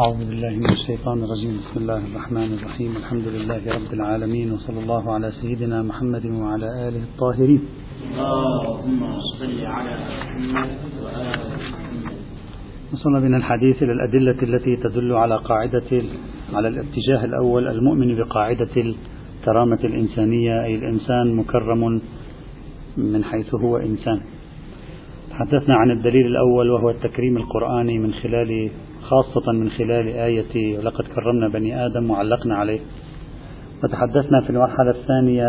أعوذ بالله من الشيطان الرجيم. بسم الله الرحمن الرحيم. الحمد لله رب العالمين وصلى الله على سيدنا محمد وعلى آله الطاهرين. اللهم صل على محمد وآل محمد. وصلنا بنا الحديث إلى الأدلة التي تدل على قاعدة على الاتجاه الأول. المؤمن بقاعدة الكرامة الإنسانية أي الإنسان مكرم من حيث هو إنسان. تحدثنا عن الدليل الأول وهو التكريم القرآني من خلال خاصة من خلال آية ولقد كرمنا بني آدم وعلقنا عليه وتحدثنا في المرحلة الثانية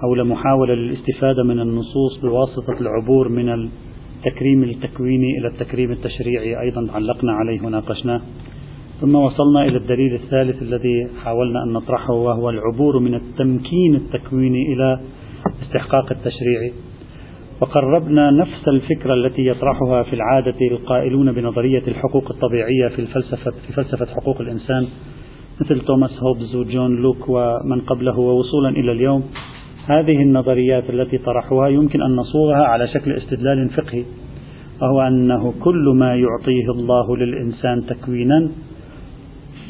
حول محاولة للاستفادة من النصوص بواسطة العبور من التكريم التكويني إلى التكريم التشريعي. أيضا علقنا عليه وناقشناه. ثم وصلنا إلى الدليل الثالث الذي حاولنا أن نطرحه وهو العبور من التمكين التكويني إلى استحقاق التشريعي وقربنا نفس الفكرة التي يطرحها في العادة القائلون بنظرية الحقوق الطبيعية في الفلسفة في فلسفة حقوق الإنسان مثل توماس هوبز وجون لوك ومن قبله ووصولا إلى اليوم. هذه النظريات التي طرحوها يمكن أن نصوغها على شكل استدلال فقهي وهو أنه كل ما يعطيه الله للإنسان تكوينا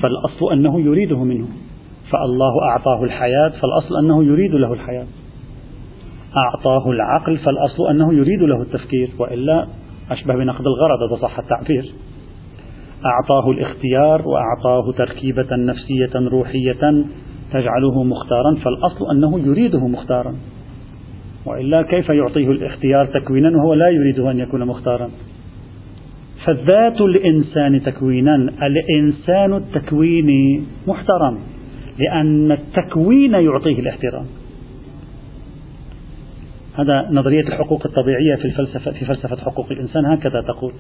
فالأصل أنه يريده منه فالله أعطاه الحياة فالأصل أنه يريد له الحياة. أعطاه العقل فالأصل أنه يريد له التفكير وإلا أشبه بنقد الغرض إذا صح التعبير. أعطاه الاختيار وأعطاه تركيبة نفسية روحية تجعله مختارا فالأصل أنه يريده مختارا. وإلا كيف يعطيه الاختيار تكوينا وهو لا يريد أن يكون مختارا؟ فذات الإنسان تكوينا الإنسان التكويني محترم لأن التكوين يعطيه الاحترام. هذا نظرية الحقوق الطبيعية في الفلسفة في فلسفة حقوق الإنسان هكذا تقول.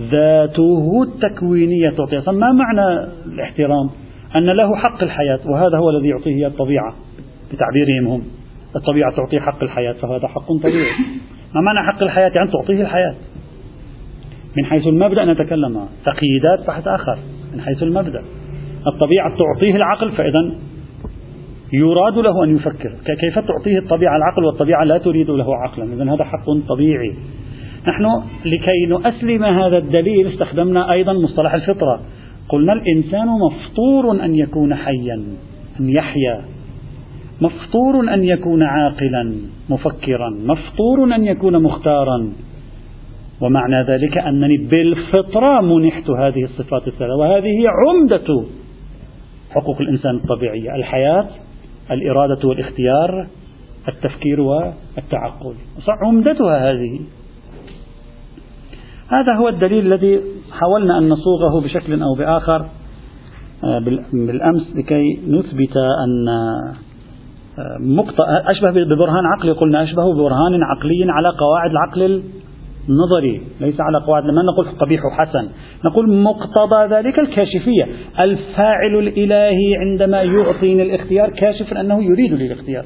ذاته التكوينية تعطي ما معنى الاحترام؟ أن له حق الحياة وهذا هو الذي يعطيه الطبيعة بتعبيرهم هم. الطبيعة تعطيه حق الحياة فهذا حق طبيعي. ما معنى حق الحياة؟ يعني تعطيه الحياة. من حيث المبدأ نتكلم. تقييدات بحث آخر من حيث المبدأ. الطبيعة تعطيه العقل فإذا يراد له أن يفكر. كيف تعطيه الطبيعة؟ العقل والطبيعة لا تريد له عقلا. إذا هذا حق طبيعي. نحن لكي نؤسلم هذا الدليل استخدمنا أيضا مصطلح الفطرة. قلنا الإنسان مفطور أن يكون حيا أن يحيا. مفطور أن يكون عاقلا مفكرا. مفطور أن يكون مختارا. ومعنى ذلك أنني بالفطرة منحت هذه الصفات الثلاثة. وهذه عمدة حقوق الإنسان الطبيعية. الحياة الإرادة والاختيار التفكير والتعقل. عمدتها هذه. هذا هو الدليل الذي حاولنا أن نصوغه بشكل أو بآخر آه، بالأمس لكي نثبت أن آه، أشبه ببرهان عقلي قلنا أشبه ببرهان عقلي على قواعد العقل النظري ليس على قواعد ما نقول قبيح وحسن نقول مقتضى ذلك الكاشفية. الفاعل الإلهي عندما يعطيني الاختيار كاشف أنه يريد لي الاختيار.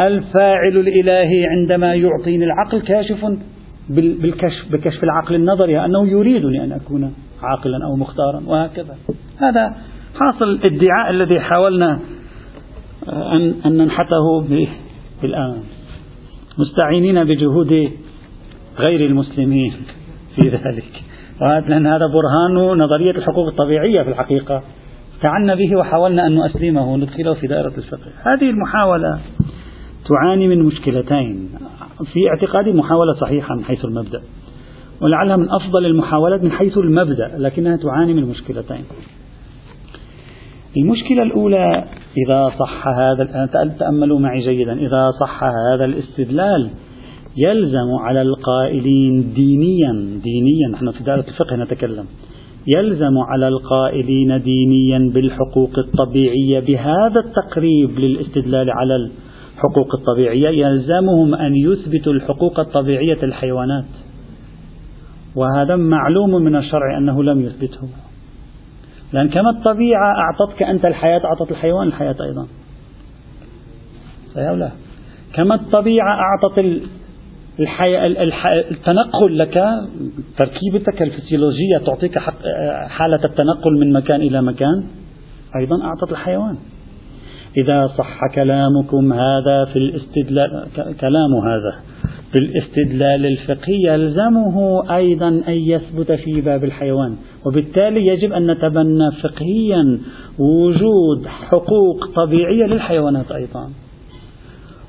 الفاعل الإلهي عندما يعطيني العقل كاشف بالكشف بكشف العقل النظري أنه يريدني أن أكون عاقلا أو مختارا وهكذا. هذا حاصل الادعاء الذي حاولنا أن, أن ننحته بالآن مستعينين بجهود غير المسلمين في ذلك. لأن هذا برهان نظرية الحقوق الطبيعية في الحقيقة. استعنا به وحاولنا أن نؤسلمه وندخله في دائرة الفقه. هذه المحاولة تعاني من مشكلتين في اعتقادي محاولة صحيحة من حيث المبدأ ولعلها من أفضل المحاولات من حيث المبدأ لكنها تعاني من مشكلتين. المشكلة الأولى إذا صح هذا تأملوا معي جيدا إذا صح هذا الاستدلال يلزم على القائلين دينيا دينيا نحن في دائرة الفقه نتكلم. يلزم على القائلين دينيا بالحقوق الطبيعية بهذا التقريب للاستدلال على الحقوق الطبيعية يلزمهم أن يثبتوا الحقوق الطبيعية الحيوانات وهذا معلوم من الشرع أنه لم يثبته. لأن كما الطبيعة أعطتك أنت الحياة أعطت الحيوان الحياة أيضا. صحيح كما الطبيعة أعطت الحي... التنقل لك تركيبتك الفسيولوجية تعطيك حالة التنقل من مكان إلى مكان أيضا أعطت الحيوان. إذا صح كلامكم هذا في الاستدلال كلام هذا بالاستدلال الفقهي يلزمه أيضا أن يثبت في باب الحيوان. وبالتالي يجب أن نتبنى فقهيا وجود حقوق طبيعية للحيوانات أيضا.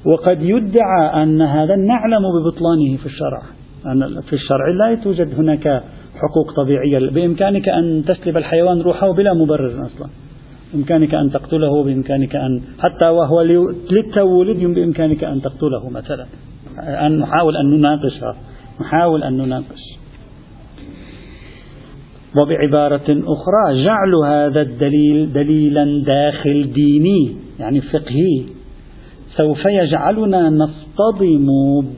وقد يدعى أن هذا نعلم ببطلانه في الشرع. أن في الشرع لا توجد هناك حقوق طبيعية. بإمكانك أن تسلب الحيوان روحه بلا مبرر أصلا. بإمكانك أن تقتله بإمكانك أن حتى وهو للتولد بإمكانك أن تقتله مثلا. أن نحاول أن نناقشها نحاول أن نناقش. وبعبارة أخرى جعل هذا الدليل دليلا داخل ديني يعني فقهي. سوف يجعلنا نصطدم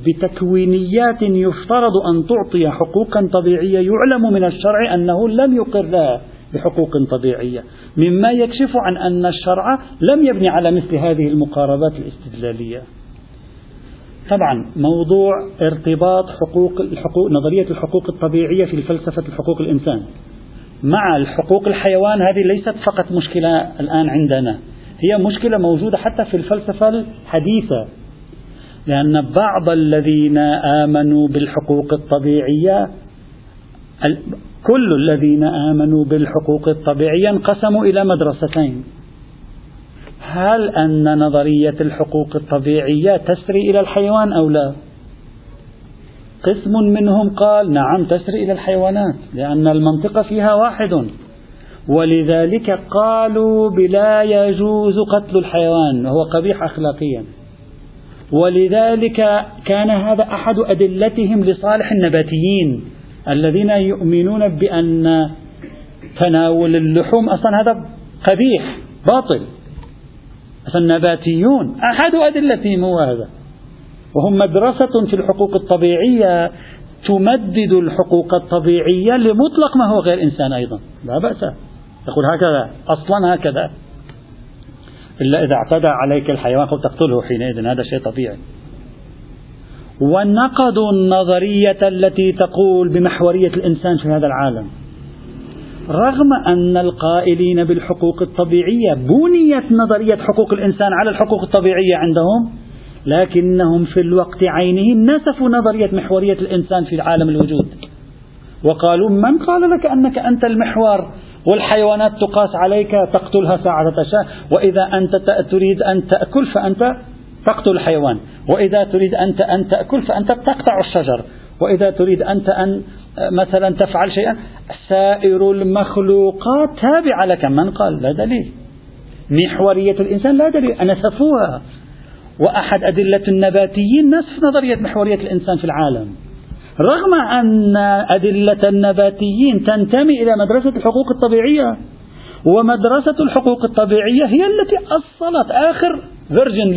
بتكوينيات يفترض أن تعطي حقوقا طبيعية. يعلم من الشرع أنه لم يقر لها بحقوق طبيعية مما يكشف عن أن الشرع لم يبني على مثل هذه المقاربات الاستدلالية. طبعا موضوع ارتباط حقوق الحقوق نظرية الحقوق الطبيعية في فلسفة الحقوق الإنسان. مع الحقوق الحيوان هذه ليست فقط مشكلة الآن عندنا. هي مشكلة موجودة حتى في الفلسفة الحديثة. لأن بعض الذين آمنوا بالحقوق الطبيعية كل الذين آمنوا بالحقوق الطبيعية انقسموا إلى مدرستين. هل أن نظرية الحقوق الطبيعية تسري إلى الحيوان أو لا؟ قسم منهم قال نعم تسري إلى الحيوانات لأن المنطق فيها واحد. ولذلك قالوا بلا يجوز قتل الحيوان وهو قبيح أخلاقيا. ولذلك كان هذا أحد أدلتهم لصالح النباتيين الذين يؤمنون بأن تناول اللحوم أصلا هذا قبيح باطل. فالنباتيون أحد أدلتهم هو هذا. وهم مدرسة في الحقوق الطبيعية تمدد الحقوق الطبيعية لمطلق ما هو غير إنسان أيضا لا بأس. يقول هكذا أصلا هكذا. إلا إذا اعتدى عليك الحيوان تقتله حينئذ هذا شيء طبيعي. ونقضوا النظرية التي تقول بمحورية الإنسان في هذا العالم. رغم أن القائلين بالحقوق الطبيعية بنيت نظرية حقوق الإنسان على الحقوق الطبيعية عندهم لكنهم في الوقت عينه نسفوا نظرية محورية الإنسان في عالم الوجود. وقالوا من قال لك أنك أنت المحور؟ والحيوانات تقاس عليك تقتلها ساعة تشاء. وإذا أنت تريد أن تأكل فأنت تقتل الحيوان. وإذا تريد أنت أن تأكل فأنت تقطع الشجر. وإذا تريد أنت أن مثلا تفعل شيئا سائر المخلوقات تابعة لك. من قال؟ لا دليل. محورية الإنسان لا دليل. نسفوها وأحد أدلة النباتيين نسف نظرية محورية الإنسان في العالم. رغم أن أدلة النباتيين تنتمي إلى مدرسة الحقوق الطبيعية ومدرسة الحقوق الطبيعية هي التي أصلت آخر فيرجن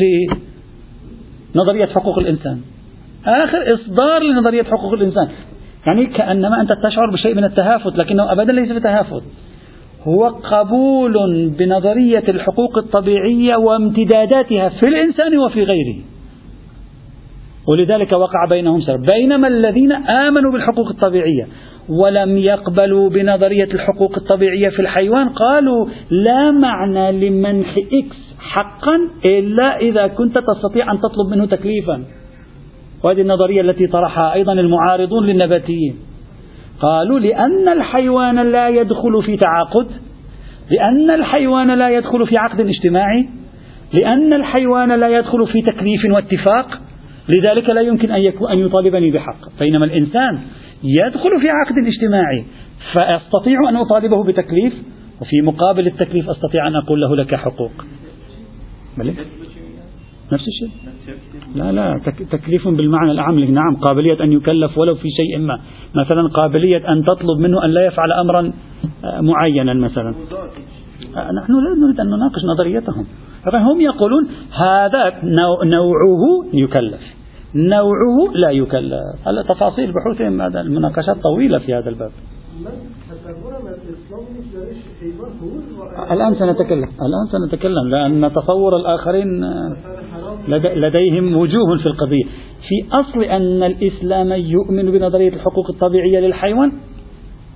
لنظرية حقوق الإنسان. آخر إصدار لنظرية حقوق الإنسان. يعني كأنما أنت تشعر بشيء من التهافت لكنه أبدا ليس بتهافت هو قبول بنظرية الحقوق الطبيعية وامتداداتها في الإنسان وفي غيره. ولذلك وقع بينهم سر. بينما الذين آمنوا بالحقوق الطبيعية ولم يقبلوا بنظرية الحقوق الطبيعية في الحيوان قالوا لا معنى لمنح إكس حقا إلا إذا كنت تستطيع أن تطلب منه تكليفا. وهذه النظرية التي طرحها أيضا المعارضون للنباتيين. قالوا لأن الحيوان لا يدخل في تعاقد لأن الحيوان لا يدخل في عقد اجتماعي لأن الحيوان لا يدخل في تكليف واتفاق لذلك لا يمكن أن, أن يطالبني بحق. بينما الإنسان يدخل في عقد اجتماعي فأستطيع أن أطالبه بتكليف وفي مقابل التكليف أستطيع أن أقول له لك حقوق؟ نفس الشيء. لا لا تكليف بالمعنى الأعم نعم قابلية أن يكلف ولو في شيء ما. مثلا قابلية أن تطلب منه أن لا يفعل أمرا آه، معينا مثلا. آه، نحن لا نريد أن نناقش نظريتهم. هم يقولون هذا نوعه يكلف. نوعه لا يكلف. هلا تفاصيل بحوثهم هذا المناقشات طويلة في هذا الباب. الآن سنتكلم. الآن سنتكلم لأن تصور الآخرين لديهم وجوه في القضية. في أصل أن الإسلام يؤمن بنظرية الحقوق الطبيعية للحيوان؟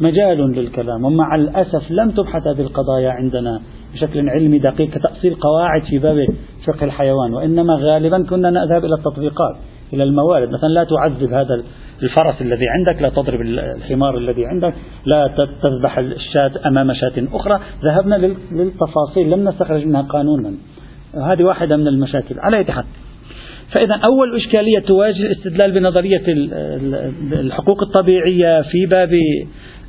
مجال للكلام. ومع الأسف لم تبحث هذه القضايا عندنا بشكل علمي دقيق كتأصيل قواعد في باب فقه الحيوان وإنما غالبا كنا نذهب إلى التطبيقات. إلى الموارد. مثلا لا تعذب هذا الفرس الذي عندك لا تضرب الحمار الذي عندك لا تذبح الشاة أمام شاة أخرى. ذهبنا للتفاصيل لم نستخرج منها قانونا. هذه واحدة من المشاكل. على أي حال. فإذا أول إشكالية تواجه الاستدلال بنظرية الحقوق الطبيعية في باب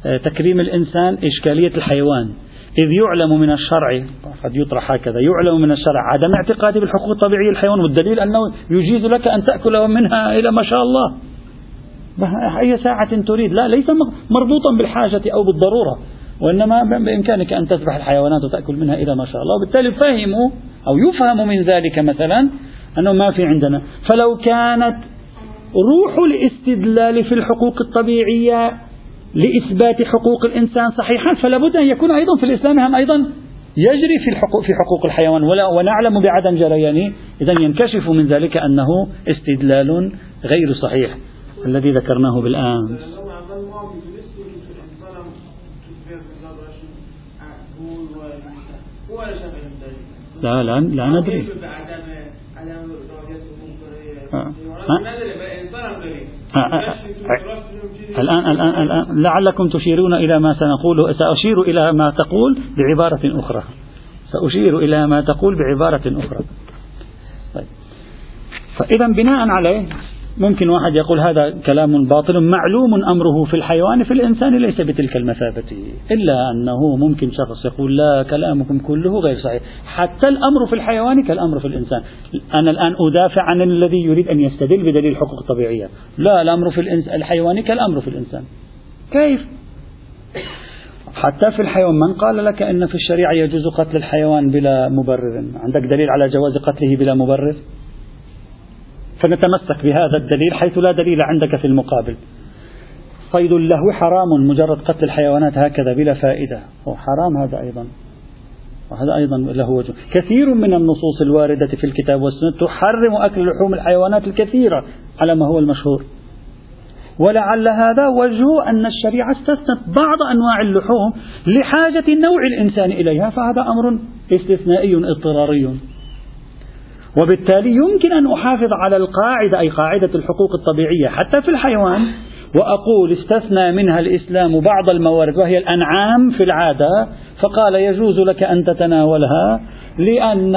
آه، تكريم الإنسان إشكالية الحيوان. إذ يعلم من الشرع قد يطرح هكذا يعلم من الشرع عدم اعتقادي بالحقوق الطبيعية الحيوان والدليل أنه يجيز لك أن تأكل منها إلى ما شاء الله. أي ساعة تريد؟ لا ليس مربوطا بالحاجة أو بالضرورة وإنما بإمكانك أن تذبح الحيوانات وتأكل منها إلى ما شاء الله. وبالتالي فهموا أو يفهم من ذلك مثلا أنه ما في عندنا. فلو كانت روح الاستدلال في الحقوق الطبيعية لإثبات حقوق الإنسان صحيحا فلا بد أن يكون أيضا في الإسلام هم أيضا يجري في الحقوق في حقوق الحيوان ولا ونعلم بعدم جريانه إذا ينكشف من ذلك أنه استدلال غير صحيح الذي ذكرناه بالآن. لا لا لا ندري. الآن الآن الآن لعلكم تشيرون إلى ما سنقوله سأشير إلى ما تقول بعبارة أخرى. سأشير إلى ما تقول بعبارة أخرى. طيب. فإذا بناء عليه ممكن واحد يقول هذا كلام باطل معلوم أمره في الحيوان في الإنسان ليس بتلك المثابة. إلا أنه ممكن شخص يقول لا كلامكم كله غير صحيح. حتى الأمر في الحيوان كالأمر في الإنسان. أنا الآن أدافع عن الذي يريد أن يستدل بدليل الحقوق الطبيعية لا الأمر في الحيوان كالأمر في الإنسان. كيف؟ حتى في الحيوان من قال لك أن في الشريعة يجوز قتل الحيوان بلا مبرر؟ عندك دليل على جواز قتله بلا مبرر؟ فنتمسك بهذا الدليل حيث لا دليل عندك في المقابل. صيد اللهو حرام مجرد قتل الحيوانات هكذا بلا فائدة. هو حرام هذا أيضا. وهذا أيضا له وجه. كثير من النصوص الواردة في الكتاب والسنة تحرم أكل لحوم الحيوانات الكثيرة على ما هو المشهور. ولعل هذا وجه أن الشريعة استثنت بعض أنواع اللحوم لحاجة النوع الإنسان إليها فهذا أمر استثنائي اضطراري. وبالتالي يمكن أن أحافظ على القاعدة أي قاعدة الحقوق الطبيعية حتى في الحيوان وأقول استثنى منها الإسلام بعض الموارد وهي الأنعام في العادة فقال يجوز لك أن تتناولها لأن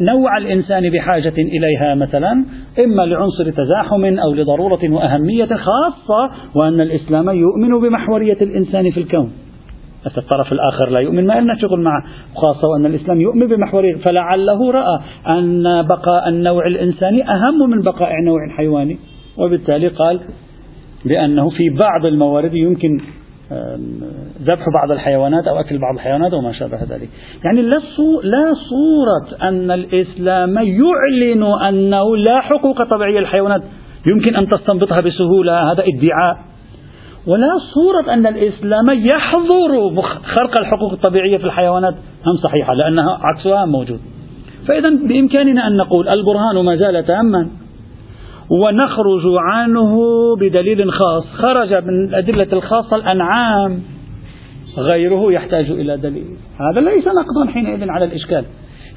نوع الإنسان بحاجة إليها مثلا إما لعنصر تزاحم أو لضرورة وأهمية خاصة وأن الإسلام يؤمن بمحورية الإنسان في الكون. الطرف الآخر لا يؤمن ما لنا شغل معه خاصة وأن الإسلام يؤمن بمحورية فلعله رأى أن بقاء النوع الإنساني أهم من بقاء نوع حيواني. وبالتالي قال بأنه في بعض الموارد يمكن ذبح بعض الحيوانات أو أكل بعض الحيوانات وما شابه ذلك. يعني لا صورة أن الإسلام يعلن أنه لا حقوق طبيعية للحيوانات. يمكن أن تستنبطها بسهولة هذا ادعاء. ولا صورة أن الإسلام يحظر خرق الحقوق الطبيعية في الحيوانات هم صحيحة؟ لأنها عكسها موجود. فإذا بإمكاننا أن نقول البرهان ما زال تاما. ونخرج عنه بدليل خاص. خرج من الأدلة الخاصة الأنعام. غيره يحتاج إلى دليل. هذا ليس نقضا حينئذ على الإشكال.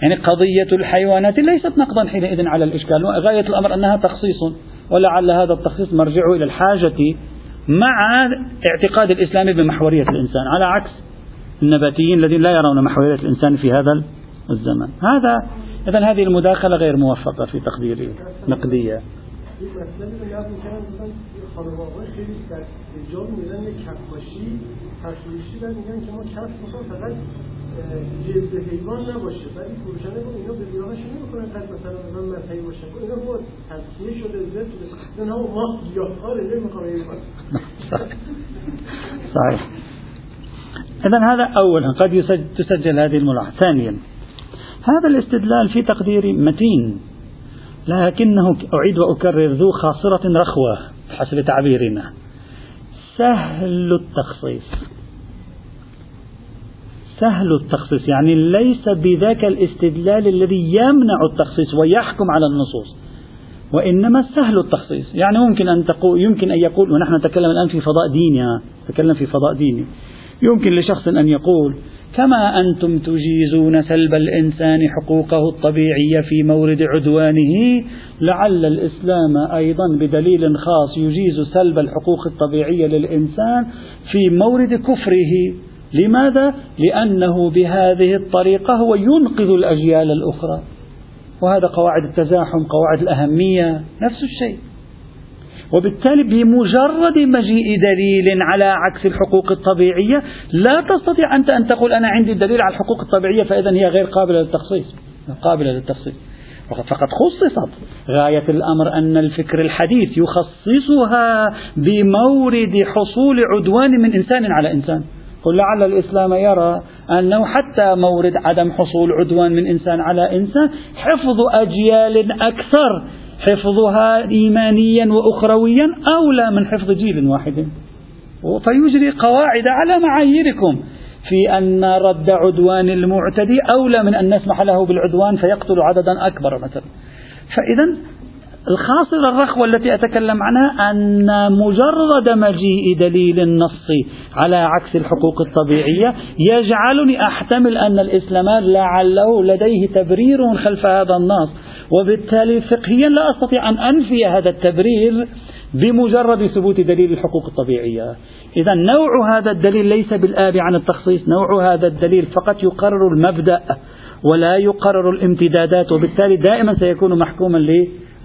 يعني قضية الحيوانات ليست نقضا حينئذ على الإشكال. غاية الأمر أنها تخصيص. ولعل هذا التخصيص مرجعه إلى الحاجة مع اعتقاد الإسلام بمحورية الإنسان على عكس النباتيين الذين لا يرون محورية الإنسان في هذا الزمن. هذا إذا هذه المداخلة غير موفقة في تقديري نقدية. جلد حیوان نباشه. ولی فروشنده گفت اینا به قد مثلا من باشن اینا هو تصفیه شده شده. اینا ما نمیخوام صحيح إذا هذا أولا قد تسجل هذه الملاحظة ثانيا هذا الاستدلال في تقديري متين لكنه أعيد وأكرر ذو خاصرة رخوة حسب تعبيرنا. سهل التخصيص. سهل التخصيص يعني ليس بذاك الاستدلال الذي يمنع التخصيص ويحكم على النصوص وإنما سهل التخصيص. يعني ممكن أن تقول يمكن أن يقول ونحن نتكلم الآن في فضاء ديني نتكلم في فضاء ديني. يمكن لشخص أن يقول كما أنتم تجيزون سلب الإنسان حقوقه الطبيعية في مورد عدوانه لعل الإسلام أيضا بدليل خاص يجيز سلب الحقوق الطبيعية للإنسان في مورد كفره. لماذا؟ لأنه بهذه الطريقة هو ينقذ الأجيال الأخرى. وهذا قواعد التزاحم قواعد الأهمية نفس الشيء. وبالتالي بمجرد مجيء دليل على عكس الحقوق الطبيعية لا تستطيع أنت أن تقول أنا عندي دليل على الحقوق الطبيعية فإذا هي غير قابلة للتخصيص. قابلة للتخصيص. فقد خصصت غاية الأمر أن الفكر الحديث يخصصها بمورد حصول عدوان من إنسان على إنسان. قل لعل الإسلام يرى أنه حتى مورد عدم حصول عدوان من إنسان على إنسان حفظ أجيال أكثر حفظها إيمانيا وأخرويا أولى من حفظ جيل واحد. فيجري قواعد على معاييركم في أن رد عدوان المعتدي أولى من أن نسمح له بالعدوان فيقتل عددا أكبر مثلا. فإذا الخاصرة الرخوة التي أتكلم عنها أن مجرد مجيء دليل النص على عكس الحقوق الطبيعية يجعلني أحتمل أن الإسلام لعله لديه تبرير خلف هذا النص. وبالتالي فقهيا لا أستطيع أن أنفي هذا التبرير بمجرد ثبوت دليل الحقوق الطبيعية. إذا نوع هذا الدليل ليس بالآب عن التخصيص نوع هذا الدليل فقط يقرر المبدأ ولا يقرر الامتدادات وبالتالي دائما سيكون محكوما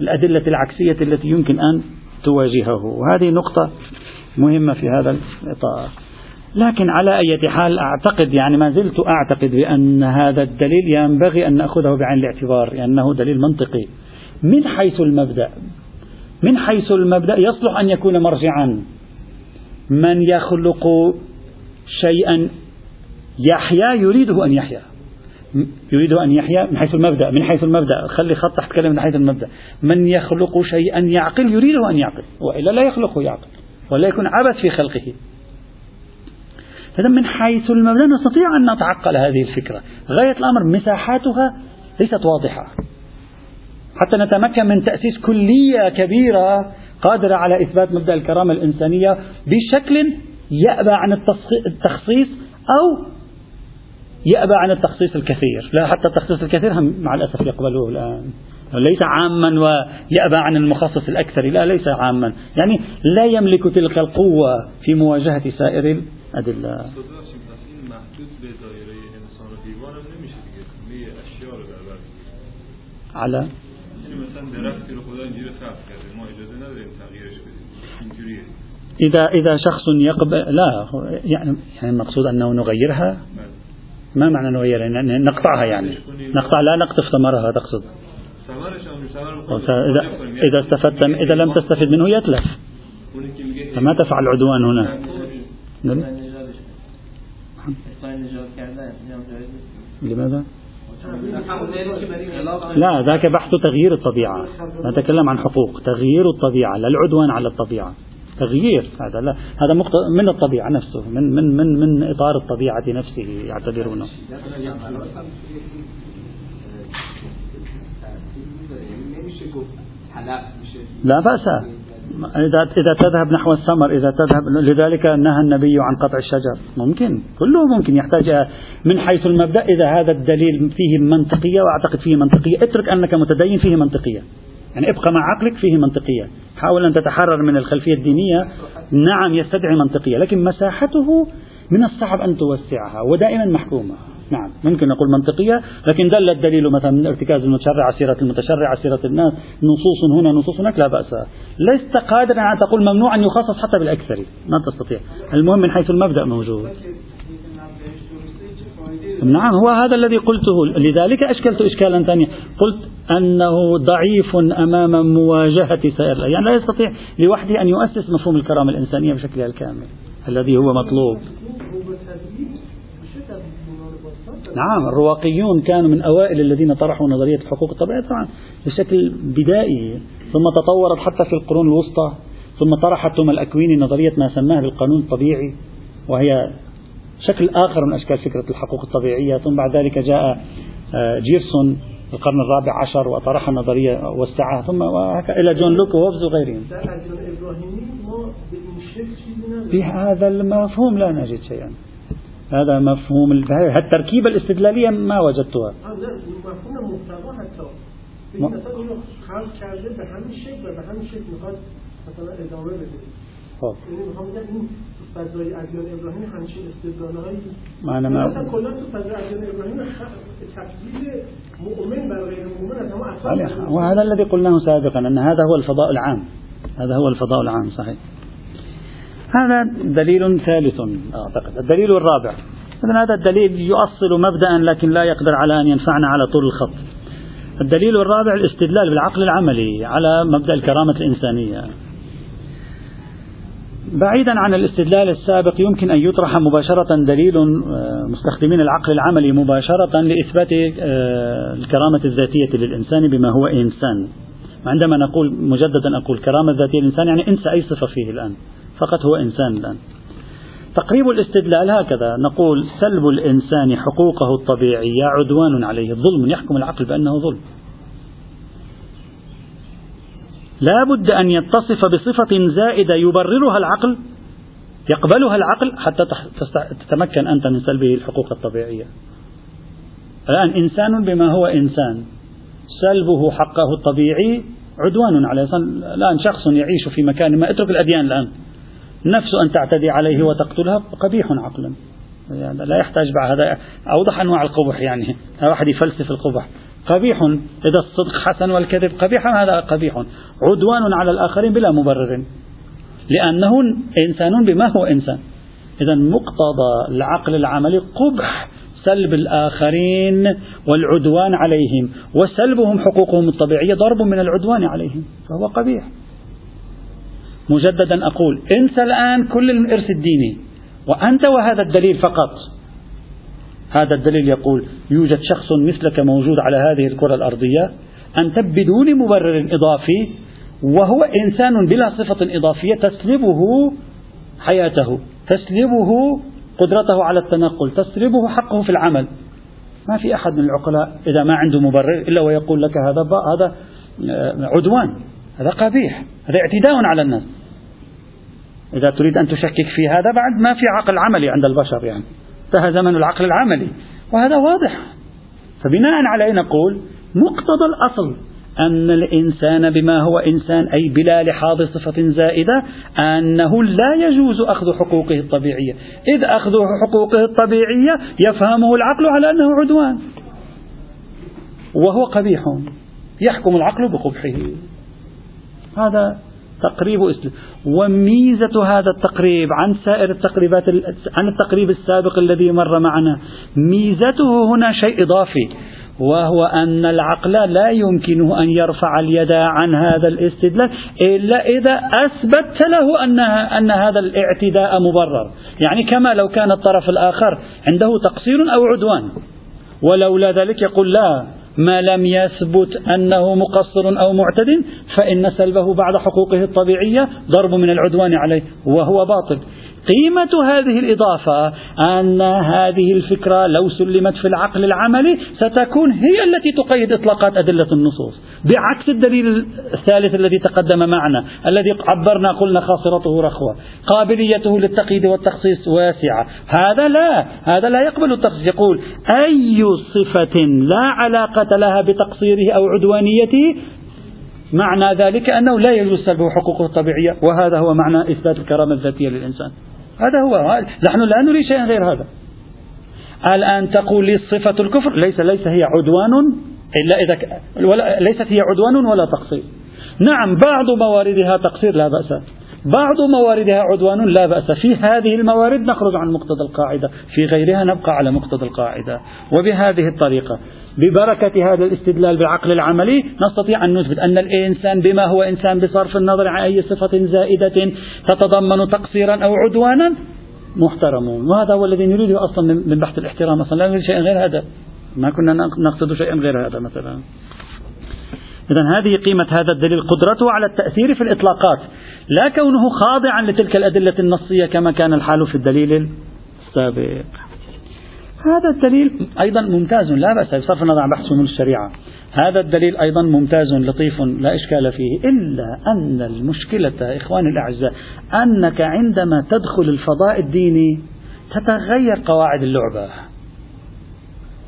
للأدلة العكسية التي يمكن أن تواجهه. وهذه نقطة مهمة في هذا الإطار. لكن على أي حال أعتقد يعني ما زلت أعتقد بأن هذا الدليل ينبغي أن نأخذه بعين الاعتبار لأنه دليل منطقي. من حيث المبدأ من حيث المبدأ يصلح أن يكون مرجعا. من يخلق شيئا يحيا يريده أن يحيا. يريد أن يحيا من حيث المبدأ من حيث المبدأ. خلي خط تحت كلمة من حيث المبدأ. من يخلق شيئا يعقل يريده أن يعقل. وإلا لا يخلقه يعقل. ولا يكون عبث في خلقه. إذا من حيث المبدأ نستطيع أن نتعقل هذه الفكرة. غاية الأمر مساحاتها ليست واضحة. حتى نتمكن من تأسيس كلية كبيرة قادرة على إثبات مبدأ الكرامة الإنسانية بشكل يأبى عن التخصيص أو يأبى عن التخصيص الكثير. لا حتى التخصيص الكثير هم مع الأسف يقبلوه الآن. ليس عاما ويأبى عن المخصص الأكثر. لا ليس عاما. يعني لا يملك تلك القوة في مواجهة سائر الأدلة. على؟ إذا إذا شخص يقبل لا يعني يعني المقصود أنه نغيرها. ما معنى نغيرها يعني نقطعها يعني. نقطع لا نقطف ثمرها تقصد. إذا إذا استفدت إذا لم تستفد منه يتلف. فما تفعل عدوان هنا. نعم. لماذا؟ لا ذاك بحث تغيير الطبيعة. نتكلم عن حقوق. تغيير الطبيعة لا العدوان على الطبيعة. تغيير هذا لا هذا من الطبيعة نفسه من من من من إطار الطبيعة نفسه يعتبرونه لا بأس. إذا إذا تذهب نحو الثمر إذا تذهب لذلك نهى النبي عن قطع الشجر. ممكن. كله ممكن. يحتاج من حيث المبدأ إذا هذا الدليل فيه منطقية وأعتقد فيه منطقية. اترك أنك متدين فيه منطقية. يعني ابقى مع عقلك فيه منطقية. حاول أن تتحرر من الخلفية الدينية. نعم يستدعي منطقية لكن مساحته من الصعب أن توسعها ودائما محكومة. نعم ممكن نقول منطقية لكن دل الدليل مثلا من ارتكاز المتشرع سيرة المتشرع سيرة الناس نصوص هنا نصوص هناك لا بأس. لست قادرا أن تقول ممنوع أن يخصص حتى بالأكثر. ما تستطيع. المهم من حيث المبدأ موجود. نعم هو هذا الذي قلته. لذلك أشكلت إشكالا ثانيا. قلت أنه ضعيف أمام مواجهة سائر يعني لا يستطيع لوحده أن يؤسس مفهوم الكرامة الإنسانية بشكلها الكامل الذي هو مطلوب. نعم الرواقيون كانوا من أوائل الذين طرحوا نظرية الحقوق الطبيعية طبعا بشكل بدائي. ثم تطورت حتى في القرون الوسطى. ثم طرحت توما الأكويني نظرية ما سماه بالقانون الطبيعي وهي شكل آخر من أشكال فكرة الحقوق الطبيعية ثم بعد ذلك جاء آه، جيرسون في القرن الرابع عشر وطرح النظرية وسعها ثم إلى جون لوك وهوبز وغيرهم بهذا المفهوم لا نجد شيئا هذا مفهوم التركيبة الاستدلالية ما وجدتها خب فضای ادیان ابراهیم همچین معنی کلا تو فضای ادیان ابراهیم تفضیل مؤمن بر غیر مؤمن از همه وهذا الذي قلناه سابقا أن هذا هو الفضاء العام. هذا هو الفضاء العام صحيح. هذا دليل ثالث أعتقد. الدليل الرابع. إذن هذا الدليل يؤصل مبدأ لكن لا يقدر على أن ينفعنا على طول الخط. الدليل الرابع الاستدلال بالعقل العملي على مبدأ الكرامة الإنسانية. بعيدا عن الاستدلال السابق يمكن أن يطرح مباشرة دليل آه، مستخدمين العقل العملي مباشرة لإثبات آه، الكرامة الذاتية للإنسان بما هو إنسان. عندما نقول مجددا أقول كرامة ذاتية للإنسان يعني انسى أي صفة فيه الآن فقط هو إنسان الآن. تقريب الاستدلال هكذا نقول سلب الإنسان حقوقه الطبيعية عدوان عليه ظلم يحكم العقل بأنه ظلم. لا بد أن يتصف بصفة زائدة يبررها العقل يقبلها العقل حتى تتمكن أنت من سلبه الحقوق الطبيعية. الآن إنسان بما هو إنسان سلبه حقه الطبيعي عدوان عليه. الآن شخص يعيش في مكان ما اترك الأديان الآن. نفس أن تعتدي عليه وتقتلها قبيح عقلا. يعني لا يحتاج بعد هذا. أوضح أنواع القبح يعني. واحد يفلسف القبح. قبيح. إذا الصدق حسن والكذب قبيح هذا قبيح. عدوان على الآخرين بلا مبرر. لأنه إنسان بما هو إنسان. إذا مقتضى العقل العملي قبح سلب الآخرين والعدوان عليهم وسلبهم حقوقهم الطبيعية ضرب من العدوان عليهم فهو قبيح. مجددا أقول انسى الآن كل الإرث الديني وأنت وهذا الدليل فقط. هذا الدليل يقول يوجد شخص مثلك موجود على هذه الكرة الأرضية أنت بدون مبرر إضافي وهو إنسان بلا صفة إضافية تسلبه حياته تسلبه قدرته على التنقل تسلبه حقه في العمل. ما في أحد من العقلاء إذا ما عنده مبرر إلا ويقول لك هذا هذا آه، عدوان هذا قبيح هذا اعتداء على الناس. إذا تريد أن تشكك في هذا بعد ما في عقل عملي عند البشر يعني. انتهى زمن العقل العملي. وهذا واضح. فبناء عليه نقول مقتضى الأصل أن الإنسان بما هو إنسان أي بلا لحاظ صفة زائدة أنه لا يجوز أخذ حقوقه الطبيعية. إذ أخذ حقوقه الطبيعية يفهمه العقل على أنه عدوان. وهو قبيح. يحكم العقل بقبحه. هذا تقريب إسلام. وميزة هذا التقريب عن سائر التقريبات عن التقريب السابق الذي مر معنا ميزته هنا شيء إضافي وهو أن العقل لا يمكنه أن يرفع اليد عن هذا الاستدلال إلا إذا أثبت له أن أن هذا الاعتداء مبرر، يعني كما لو كان الطرف الآخر عنده تقصير أو عدوان، ولولا ذلك يقول لا ما لم يثبت أنه مقصر أو معتد فإن سلبه بعد حقوقه الطبيعية ضرب من العدوان عليه وهو باطل. قيمة هذه الإضافة أن هذه الفكرة لو سلمت في العقل العملي ستكون هي التي تقيد إطلاقات أدلة النصوص. بعكس الدليل الثالث الذي تقدم معنا الذي عبرنا قلنا خاصرته رخوة قابليته للتقييد والتخصيص واسعة. هذا لا هذا لا يقبل التخصيص. يقول أي صفة لا علاقة لها بتقصيره أو عدوانيته؟ معنى ذلك أنه لا يجوز سلبه حقوقه الطبيعية وهذا هو معنى إثبات الكرامة الذاتية للإنسان. هذا هو. نحن لا نريد شيئا غير هذا. الآن تقول لي صفة الكفر ليس ليس هي عدوان إلا إذا ولا ليست هي عدوان ولا تقصير. نعم بعض مواردها تقصير لا بأس. بعض مواردها عدوان لا بأس في هذه الموارد نخرج عن مقتضى القاعدة في غيرها نبقى على مقتضى القاعدة. وبهذه الطريقة ببركة هذا الاستدلال بالعقل العملي نستطيع أن نثبت أن الإنسان بما هو إنسان بصرف النظر عن أي صفة زائدة تتضمن تقصيرا أو عدوانا محترم وهذا هو الذي نريده أصلا من بحث الاحترام أصلا لا نريد شيئا غير هذا. ما كنا نقصد شيئا غير هذا مثلا. إذا هذه قيمة هذا الدليل قدرته على التأثير في الإطلاقات لا كونه خاضعا لتلك الأدلة النصية كما كان الحال في الدليل السابق. هذا الدليل أيضا ممتاز لا بأس بصرف النظر عن بحث شمول الشريعة. هذا الدليل أيضا ممتاز لطيف لا إشكال فيه إلا أن المشكلة إخواني الأعزاء أنك عندما تدخل الفضاء الديني تتغير قواعد اللعبة.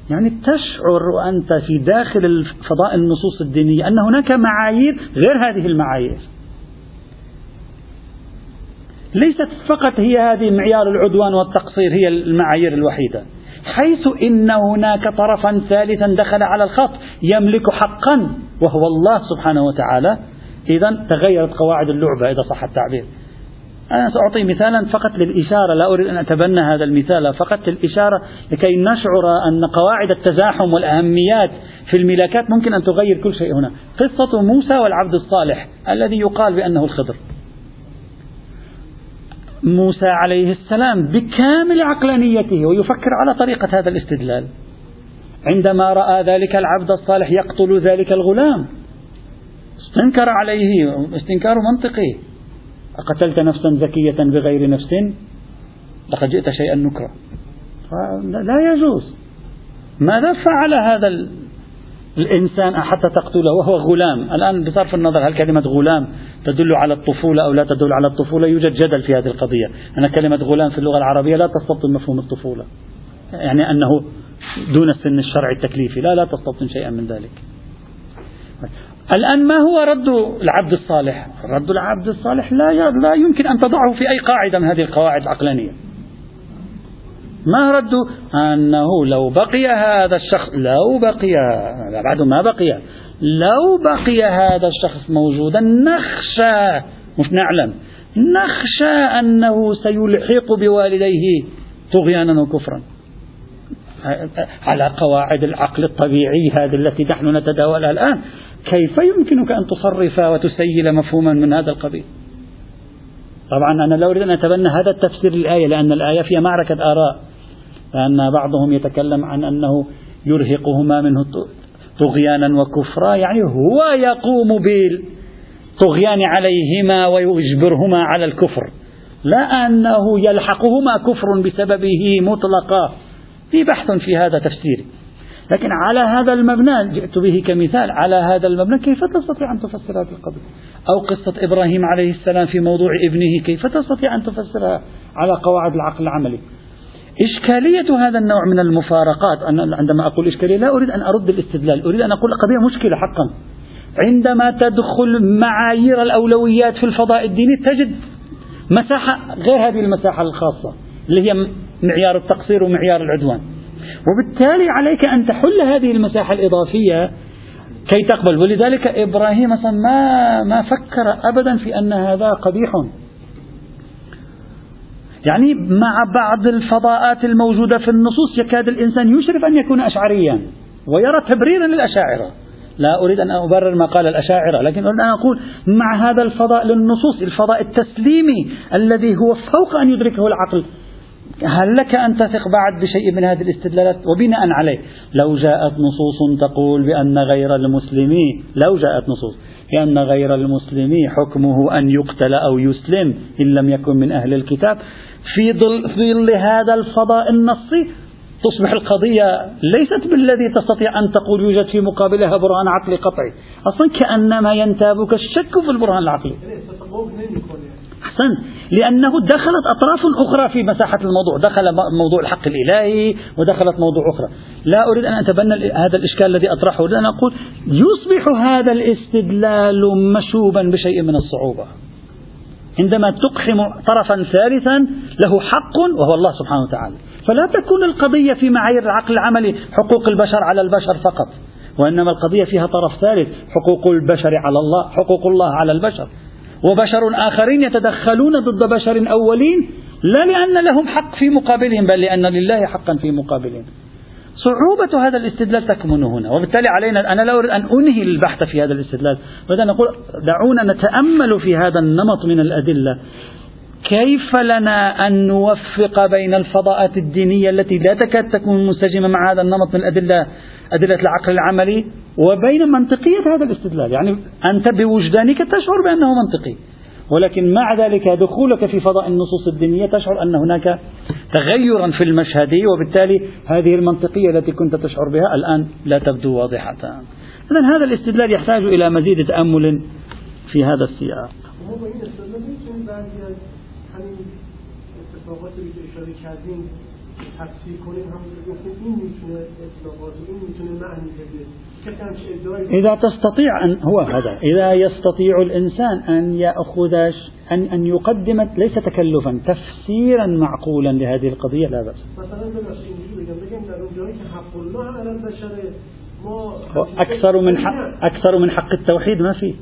يعني تشعر أنت في داخل فضاء النصوص الدينية أن هناك معايير غير هذه المعايير. ليست فقط هي هذه معيار العدوان والتقصير هي المعايير الوحيدة. حيث إن هناك طرفا ثالثا دخل على الخط يملك حقا وهو الله سبحانه وتعالى. إذا تغيرت قواعد اللعبة إذا صح التعبير. أنا سأعطي مثالا فقط للإشارة لا أريد أن أتبنى هذا المثال فقط للإشارة لكي نشعر أن قواعد التزاحم والأهميات في الملاكات ممكن أن تغير كل شيء هنا. قصة موسى والعبد الصالح الذي يقال بأنه الخضر. موسى عليه السلام بكامل عقلانيته ويفكر على طريقة هذا الاستدلال. عندما رأى ذلك العبد الصالح يقتل ذلك الغلام استنكر عليه استنكار منطقي. أقتلت نفسا زكية بغير نفس؟ لقد جئت شيئا نكرا. لا يجوز. ماذا فعل هذا الإنسان حتى تقتله وهو غلام؟ الآن بصرف النظر هل كلمة غلام تدل على الطفولة أو لا تدل على الطفولة؟ يوجد جدل في هذه القضية. أن كلمة غلام في اللغة العربية لا تستبطن مفهوم الطفولة. يعني أنه دون السن الشرعي التكليفي. لا لا تستبطن شيئا من ذلك. الآن ما هو رد العبد الصالح؟ رد العبد الصالح لا لا يمكن أن تضعه في أي قاعدة من هذه القواعد العقلانية. ما رد؟ أنه لو بقي هذا الشخص لو بقي بعد ما بقي لو بقي هذا الشخص موجودا نخشى مش نعلم نخشى أنه سيلحق بوالديه طغيانا وكفرا. على قواعد العقل الطبيعي هذه التي نحن نتداولها الآن. كيف يمكنك أن تصرف وتسيل مفهوما من هذا القبيل؟ طبعا أنا لا أريد أن أتبنى هذا التفسير للآية لأن الآية فيها معركة آراء لأن بعضهم يتكلم عن أنه يرهقهما منه طغيانا وكفرا يعني هو يقوم بالطغيان عليهما ويجبرهما على الكفر. لا أنه يلحقهما كفر بسببه مطلقا. في بحث في هذا تفسيري لكن على هذا المبنى جئت به كمثال على هذا المبنى كيف تستطيع أن تفسر هذه القضية؟ أو قصة إبراهيم عليه السلام في موضوع ابنه كيف تستطيع أن تفسرها على قواعد العقل العملي؟ إشكالية هذا النوع من المفارقات أنا عندما أقول إشكالية لا أريد أن أرد الاستدلال أريد أن أقول القضية مشكلة حقا. عندما تدخل معايير الأولويات في الفضاء الديني تجد مساحة غير هذه المساحة الخاصة اللي هي معيار التقصير ومعيار العدوان. وبالتالي عليك أن تحل هذه المساحة الإضافية كي تقبل. ولذلك إبراهيم ما ما فكر أبدا في أن هذا قبيح. يعني مع بعض الفضاءات الموجودة في النصوص يكاد الإنسان يشرف أن يكون أشعريا ويرى تبريرا للأشاعرة. لا أريد أن أبرر ما قال الأشاعرة لكن أريد أن أقول مع هذا الفضاء للنصوص الفضاء التسليمي الذي هو فوق أن يدركه العقل هل لك أن تثق بعد بشيء من هذه الاستدلالات وبناء عليه؟ لو جاءت نصوص تقول بأن غير المسلمين لو جاءت نصوص بأن غير المسلمين حكمه أن يقتل أو يسلم إن لم يكن من أهل الكتاب في ظل, في ظل هذا الفضاء النصي تصبح القضية ليست بالذي تستطيع أن تقول يوجد في مقابلها برهان عقلي قطعي. أصلا كأنما ينتابك الشك في البرهان العقلي. أحسن. لأنه دخلت أطراف أخرى في مساحة الموضوع. دخل موضوع الحق الإلهي ودخلت موضوع أخرى. لا أريد أن أتبنى هذا الإشكال الذي أطرحه. أريد أن أقول يصبح هذا الاستدلال مشوبا بشيء من الصعوبة. عندما تقحم طرفا ثالثا له حق وهو الله سبحانه وتعالى. فلا تكون القضية في معايير العقل العملي حقوق البشر على البشر فقط. وإنما القضية فيها طرف ثالث حقوق البشر على الله حقوق الله على البشر. وبشر آخرين يتدخلون ضد بشر أولين لا لأن لهم حق في مقابلهم بل لأن لله حقا في مقابلهم. صعوبة هذا الاستدلال تكمن هنا وبالتالي علينا أنا لا أريد أن أنهي البحث في هذا الاستدلال أن نقول دعونا نتأمل في هذا النمط من الأدلة. كيف لنا أن نوفق بين الفضاءات الدينية التي لا تكاد تكون منسجمة مع هذا النمط من الأدلة؟ أدلة العقل العملي وبين منطقية هذا الاستدلال. يعني أنت بوجدانك تشعر بأنه منطقي. ولكن مع ذلك دخولك في فضاء النصوص الدينية تشعر أن هناك تغيرا في المشهد وبالتالي هذه المنطقية التي كنت تشعر بها الآن لا تبدو واضحة. إذا هذا الاستدلال يحتاج إلى مزيد تأمل في هذا السياق. تفسیر کنیم گفتیم این میتونه اطلاقات این میتونه معنی بده. إذا تستطيع أن هو هذا إذا يستطيع الإنسان أن يأخذ أن أن يقدم ليس تكلفا تفسيرا معقولا لهذه القضية لا بأس. أكثر من حق أكثر من حق التوحيد ما في.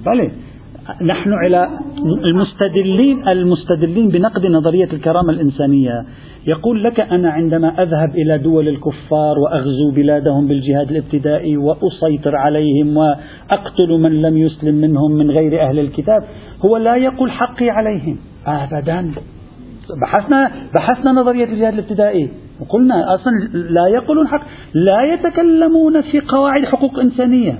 بلى نحن على المستدلين المستدلين بنقد نظرية الكرامة الإنسانية. يقول لك أنا عندما أذهب إلى دول الكفار وأغزو بلادهم بالجهاد الابتدائي وأسيطر عليهم وأقتل من لم يسلم منهم من غير أهل الكتاب هو لا يقول حقي عليهم. أبدا. بحثنا بحثنا نظرية الجهاد الابتدائي. وقلنا أصلا لا يقولون حق لا يتكلمون في قواعد حقوق إنسانية.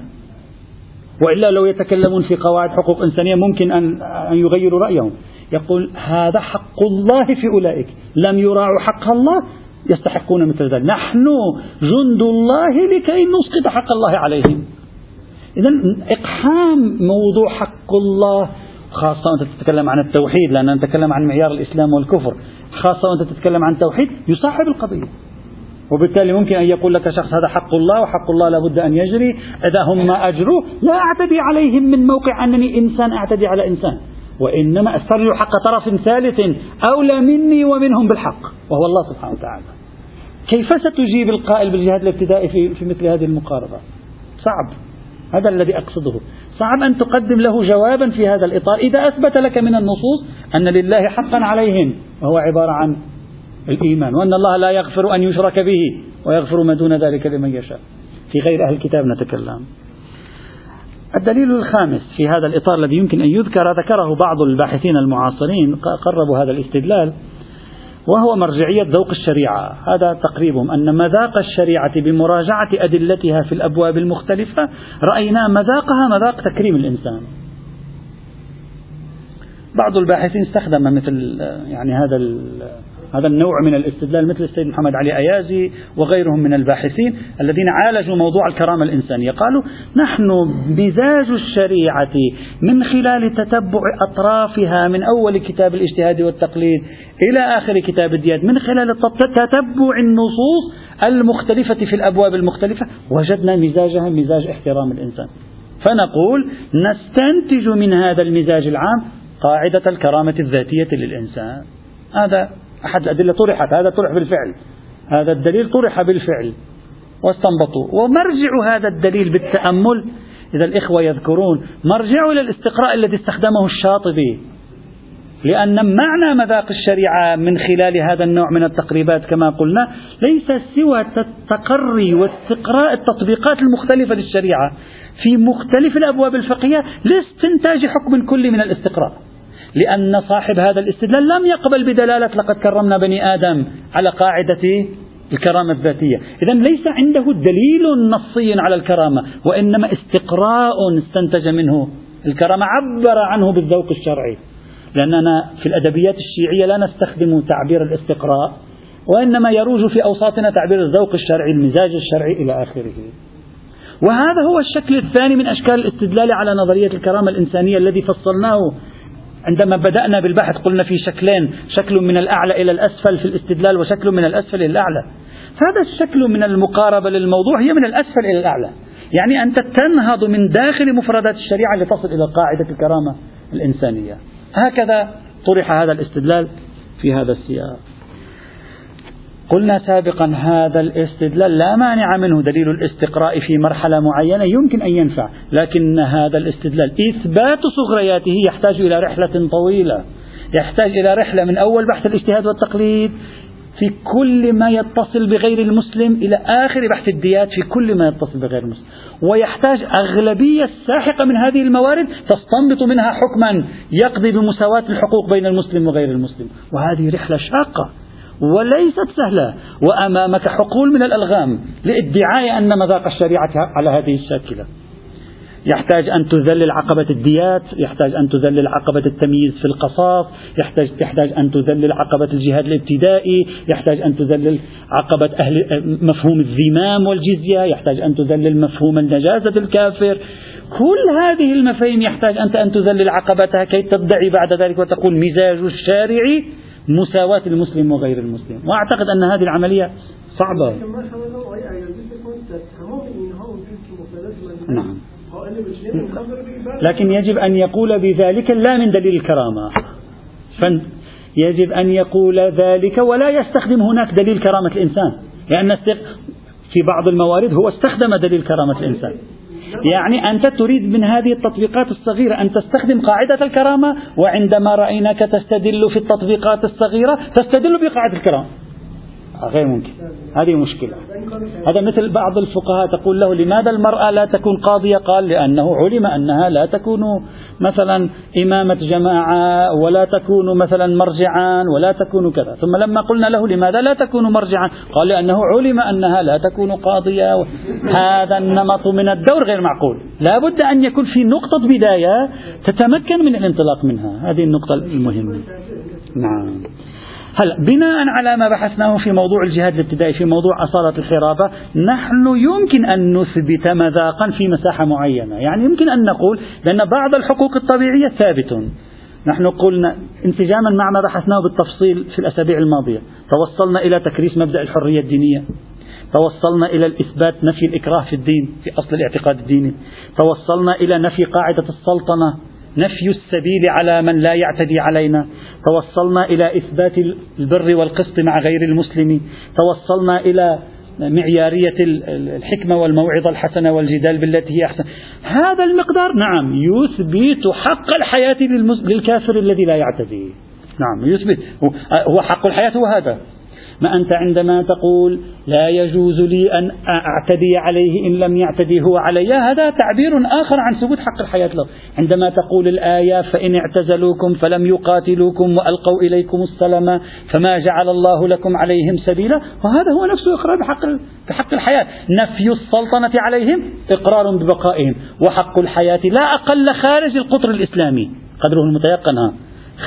وإلا لو يتكلمون في قواعد حقوق إنسانية ممكن أن يغيروا رأيهم. يقول هذا حق الله في أولئك. لم يراعوا حق الله يستحقون مثل ذلك. نحن جند الله لكي نسقط حق الله عليهم. إذا إقحام موضوع حق الله خاصة وأنت تتكلم عن التوحيد لأن نتكلم عن معيار الإسلام والكفر خاصة وأنت تتكلم عن التوحيد يصاحب القضية. وبالتالي ممكن أن يقول لك شخص هذا حق الله وحق الله لابد أن يجري. إذا هم ما أجروه لا أعتدي عليهم من موقع أنني إنسان أعتدي على إنسان. وإنما أسترجع حق طرف ثالث أولى مني ومنهم بالحق وهو الله سبحانه وتعالى. كيف ستجيب القائل بالجهاد الابتدائي في, في مثل هذه المقاربة؟ صعب. هذا الذي أقصده. صعب أن تقدم له جوابا في هذا الإطار. إذا أثبت لك من النصوص أن لله حقا عليهم وهو عبارة عن الإيمان وأن الله لا يغفر أن يشرك به ويغفر ما دون ذلك لمن يشاء. في غير أهل الكتاب نتكلم. الدليل الخامس في هذا الإطار الذي يمكن أن يذكر ذكره بعض الباحثين المعاصرين قربوا هذا الاستدلال وهو مرجعية ذوق الشريعة. هذا تقريبهم أن مذاق الشريعة بمراجعة أدلتها في الأبواب المختلفة رأينا مذاقها مذاق تكريم الإنسان. بعض الباحثين استخدم مثل يعني هذا هذا النوع من الاستدلال مثل السيد محمد علي أيازي وغيرهم من الباحثين الذين عالجوا موضوع الكرامة الإنسانية. قالوا نحن مزاج الشريعة من خلال تتبع أطرافها من أول كتاب الاجتهاد والتقليد إلى آخر كتاب الديات من خلال تتبع النصوص المختلفة في الأبواب المختلفة وجدنا مزاجها مزاج احترام الإنسان. فنقول نستنتج من هذا المزاج العام قاعدة الكرامة الذاتية للإنسان. هذا أحد الأدلة طرحت هذا طرح بالفعل. هذا الدليل طرح بالفعل. واستنبطوا. ومرجع هذا الدليل بالتأمل. إذا الإخوة يذكرون مرجعوا إلى الاستقراء الذي استخدمه الشاطبي. لأن معنى مذاق الشريعة من خلال هذا النوع من التقريبات كما قلنا ليس سوى تقري واستقراء التطبيقات المختلفة للشريعة. في مختلف الأبواب الفقهية لاستنتاج حكم كلي من الاستقراء. لأن صاحب هذا الاستدلال لم يقبل بدلالة لقد كرمنا بني آدم على قاعدة الكرامة الذاتية. إذا ليس عنده دليل نصي على الكرامة وإنما استقراء استنتج منه. الكرامة عبر عنه بالذوق الشرعي. لأننا في الأدبيات الشيعية لا نستخدم تعبير الاستقراء وإنما يروج في أوساطنا تعبير الذوق الشرعي المزاج الشرعي إلى آخره. وهذا هو الشكل الثاني من أشكال الاستدلال على نظرية الكرامة الإنسانية الذي فصلناه. عندما بدأنا بالبحث قلنا في شكلين شكل من الأعلى إلى الأسفل في الاستدلال وشكل من الأسفل إلى الأعلى. هذا الشكل من المقاربة للموضوع هي من الأسفل إلى الأعلى. يعني أنت تنهض من داخل مفردات الشريعة لتصل إلى قاعدة الكرامة الإنسانية. هكذا طرح هذا الاستدلال في هذا السياق. قلنا سابقا هذا الاستدلال لا مانع منه دليل الاستقراء في مرحلة معينة يمكن أن ينفع لكن هذا الاستدلال إثبات صغرياته يحتاج إلى رحلة طويلة يحتاج إلى رحلة من أول بحث الاجتهاد والتقليد في كل ما يتصل بغير المسلم إلى آخر بحث الديات في كل ما يتصل بغير المسلم. ويحتاج أغلبية ساحقة من هذه الموارد تستنبط منها حكما يقضي بمساواة الحقوق بين المسلم وغير المسلم. وهذه رحلة شاقة وليست سهلة. وأمامك حقول من الألغام لادعاء أن مذاق الشريعة على هذه الشاكلة. يحتاج أن تذلل عقبة الديات يحتاج أن تذلل عقبة التمييز في القصاص يحتاج, يحتاج أن تذلل عقبة الجهاد الابتدائي يحتاج أن تذلل عقبة أهل مفهوم الذمام والجزية يحتاج أن تذلل مفهوم النجاسة الكافر. كل هذه المفاهيم يحتاج أنت أن تذلل عقبتها كي تدعي بعد ذلك وتقول مزاج الشارع مساواة المسلم وغير المسلم. وأعتقد أن هذه العملية صعبة. نعم. لكن يجب أن يقول بذلك لا من دليل الكرامة. يجب أن يقول ذلك ولا يستخدم هناك دليل كرامة الإنسان. لأن في بعض الموارد هو استخدم دليل كرامة الإنسان. يعني أنت تريد من هذه التطبيقات الصغيرة أن تستخدم قاعدة الكرامة وعندما رأيناك تستدل في التطبيقات الصغيرة تستدل بقاعدة الكرامة. غير ممكن. هذه مشكلة. هذا مثل بعض الفقهاء تقول له لماذا المرأة لا تكون قاضية؟ قال لأنه علم أنها لا تكون مثلا إمامة جماعة ولا تكون مثلا مرجعا ولا تكون كذا. ثم لما قلنا له لماذا لا تكون مرجعا؟ قال لأنه علم أنها لا تكون قاضية. هذا النمط من الدور غير معقول. لا بد أن يكون في نقطة بداية تتمكن من الانطلاق منها. هذه النقطة المهمة. نعم. هلا بناء على ما بحثناه في موضوع الجهاد الابتدائي في موضوع أصالة الحرابة نحن يمكن أن نثبت مذاقا في مساحة معينة. يعني يمكن أن نقول بأن بعض الحقوق الطبيعية ثابت. نحن قلنا انسجاما مع ما بحثناه بالتفصيل في الأسابيع الماضية. توصلنا إلى تكريس مبدأ الحرية الدينية. توصلنا إلى الإثبات نفي الإكراه في الدين في أصل الاعتقاد الديني. توصلنا إلى نفي قاعدة السلطنة. نفي السبيل على من لا يعتدي علينا. توصلنا إلى إثبات البر والقسط مع غير المسلم. توصلنا إلى معيارية الحكمة والموعظة الحسنة والجدال بالتي هي أحسن. هذا المقدار نعم يثبت حق الحياة للكافر الذي لا يعتدي. نعم يثبت. هو حق الحياة هو هذا. ما أنت عندما تقول لا يجوز لي أن أعتدي عليه إن لم يعتدي هو علي هذا تعبير آخر عن ثبوت حق الحياة له. عندما تقول الآية فإن اعتزلوكم فلم يقاتلوكم وألقوا إليكم السلام فما جعل الله لكم عليهم سبيلا وهذا هو نفسه إقرار بحق, بحق الحياة. نفي السلطنة عليهم إقرار ببقائهم. وحق الحياة لا أقل خارج القطر الإسلامي. قدره المتيقن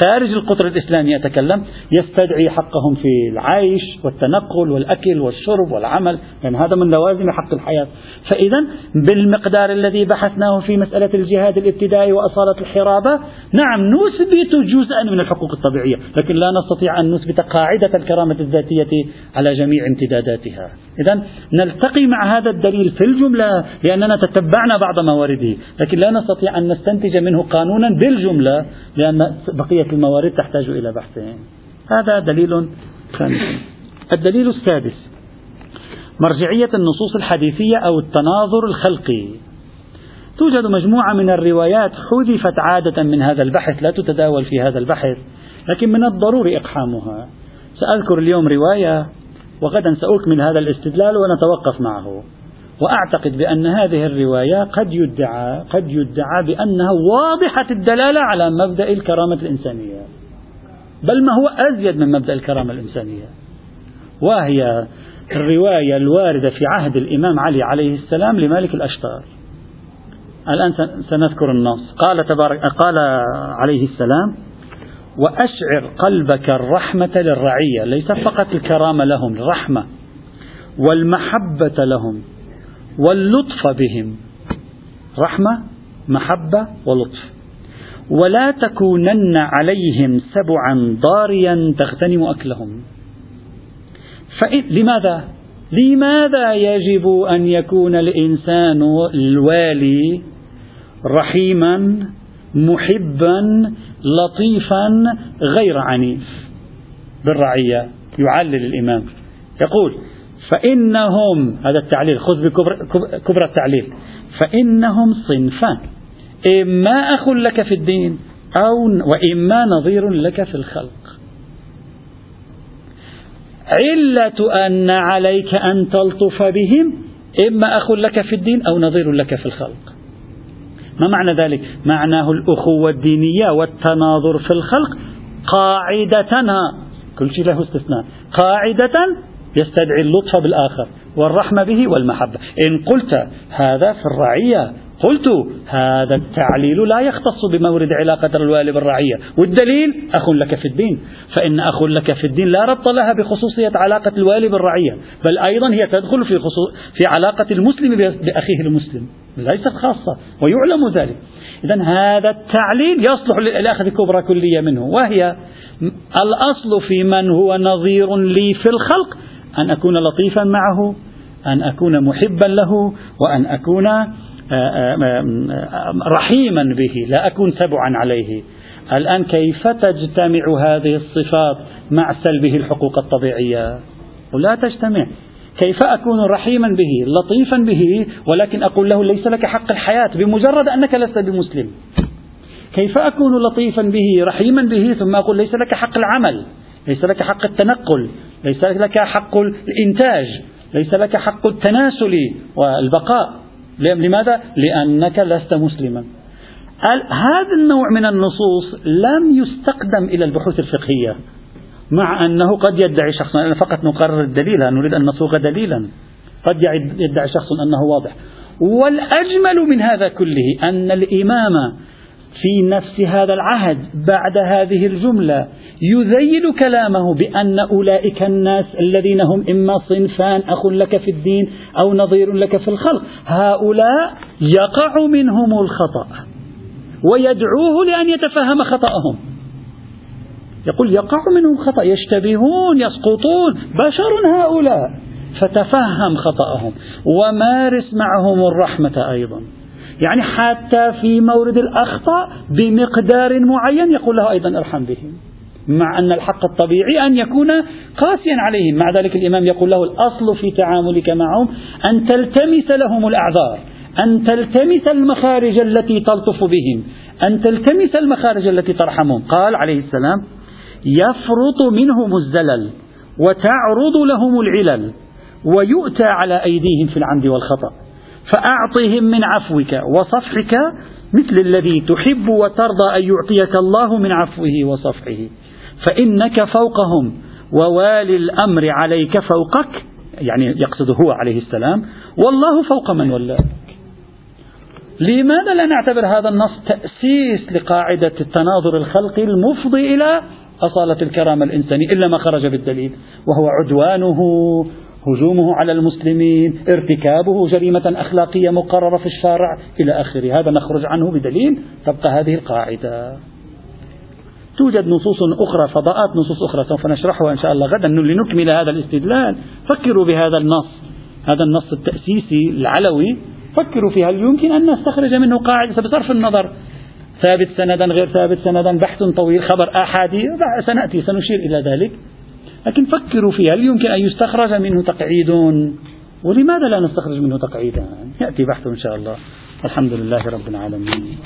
خارج القطر الإسلامي يتكلم يستدعي حقهم في العيش والتنقل والأكل والشرب والعمل يعني هذا من لوازم حق الحياة. فإذا بالمقدار الذي بحثناه في مسألة الجهاد الابتدائي وأصالة الحرابة نعم نثبت جزءا من الحقوق الطبيعية لكن لا نستطيع أن نثبت قاعدة الكرامة الذاتية على جميع امتداداتها. إذا نلتقي مع هذا الدليل في الجملة لأننا تتبعنا بعض موارده لكن لا نستطيع أن نستنتج منه قانونا بالجملة لأن بقية الموارد تحتاج إلى بحث. هذا دليل خامس. الدليل السادس. مرجعية النصوص الحديثية أو التناظر الخلقي. توجد مجموعة من الروايات حذفت عادة من هذا البحث. لا تتداول في هذا البحث لكن من الضروري إقحامها. سأذكر اليوم رواية وغدا سأكمل هذا الاستدلال ونتوقف معه. وأعتقد بأن هذه الرواية قد يدعى قد يدعى بأنها واضحة الدلالة على مبدأ الكرامة الإنسانية. بل ما هو أزيد من مبدأ الكرامة الإنسانية. وهي الرواية الواردة في عهد الإمام علي عليه السلام لمالك الأشتار الآن سنذكر النص. قال تبارك قال عليه السلام وأشعر قلبك الرحمة للرعية. ليس فقط الكرامة لهم الرحمة والمحبة لهم. واللطف بهم. رحمة محبة ولطف. ولا تكونن عليهم سبعا ضاريا تغتنم أكلهم. لماذا؟ لماذا يجب أن يكون الإنسان الوالي رحيما محبا لطيفا غير عنيف؟ بالرعية يعلل الإمام. يقول فإنهم هذا التعليل خذ بكبرى التعليل. فإنهم صنفان. إما أخ لك في الدين أو وإما نظير لك في الخلق. علة أن عليك أن تلطف بهم إما أخ لك في الدين أو نظير لك في الخلق. ما معنى ذلك؟ معناه الأخوة الدينية والتناظر في الخلق قاعدتنا. كل شيء له استثناء. قاعدة يستدعي اللطف بالآخر والرحمة به والمحبة. إن قلت هذا في الرعية قلت هذا التعليل لا يختص بمورد علاقة الوالي بالرعية. والدليل أخ لك في الدين. فإن أخ لك في الدين لا ربط لها بخصوصية علاقة الوالي بالرعية بل أيضا هي تدخل في, في علاقة المسلم بأخيه المسلم. ليست خاصة ويعلم ذلك. إذا هذا التعليل يصلح للأخذ كبرى كلية منه وهي الأصل في من هو نظير لي في الخلق أن أكون لطيفا معه أن أكون محبا له وأن أكون آه، آه، آه، رحيما به لا أكون تبعا عليه. الآن كيف تجتمع هذه الصفات مع سلبه الحقوق الطبيعية؟ ولا تجتمع. كيف أكون رحيما به لطيفا به ولكن أقول له ليس لك حق الحياة بمجرد أنك لست بمسلم. كيف أكون لطيفا به رحيما به ثم أقول ليس لك حق العمل ليس لك حق التنقل ليس لك حق الإنتاج ليس لك حق التناسل والبقاء. لماذا؟ لأنك لست مسلما. هذا النوع من النصوص لم يستقدم إلى البحوث الفقهية مع أنه قد يدعي شخص أنا فقط نقرر الدليل نريد أن نصوغ دليلا. قد يدعي شخص أنه واضح. والأجمل من هذا كله أن الإمام في نفس هذا العهد بعد هذه الجملة يذيل كلامه بأن أولئك الناس الذين هم إما صنفان أخ لك في الدين أو نظير لك في الخلق هؤلاء يقع منهم الخطأ ويدعوه لأن يتفهم خطأهم. يقول يقع منهم خطأ يشتبهون يسقطون بشر هؤلاء. فتفهم خطأهم ومارس معهم الرحمة أيضا. يعني حتى في مورد الأخطاء بمقدار معين يقول له أيضا ارحم بهم. مع أن الحق الطبيعي أن يكون قاسيا عليهم. مع ذلك الإمام يقول له الأصل في تعاملك معهم أن تلتمس لهم الأعذار أن تلتمس المخارج التي تلطف بهم أن تلتمس المخارج التي ترحمهم. قال عليه السلام يفرط منهم الزلل وتعرض لهم العلل ويؤتى على أيديهم في العمد والخطأ. فأعطهم من عفوك وصفحك مثل الذي تحب وترضى أن يعطيك الله من عفوه وصفحه. فإنك فوقهم. ووالي الأمر عليك فوقك يعني يقصد هو عليه السلام والله فوق من ولاك. لماذا لا نعتبر هذا النص تأسيس لقاعدة التناظر الخلقي المفضي إلى أصالة الكرامة الإنسانية إلا ما خرج بالدليل وهو عدوانه هجومه على المسلمين ارتكابه جريمة أخلاقية مقررة في الشارع إلى آخره. هذا نخرج عنه بدليل تبقى هذه القاعدة. توجد نصوص أخرى فضاءات نصوص أخرى سوف نشرحها إن شاء الله غدا لنكمل هذا الاستدلال. فكروا بهذا النص هذا النص التأسيسي العلوي فكروا فيه هل يمكن أن نستخرج منه قاعدة؟ بصرف النظر. ثابت سندا غير ثابت سندا بحث طويل خبر آحادي سنأتي سنشير إلى ذلك. لكن فكروا فيه هل يمكن أن يستخرج منه تقعيد؟ ولماذا لا نستخرج منه تقعيدا؟ يأتي بحث إن شاء الله. الحمد لله رب العالمين.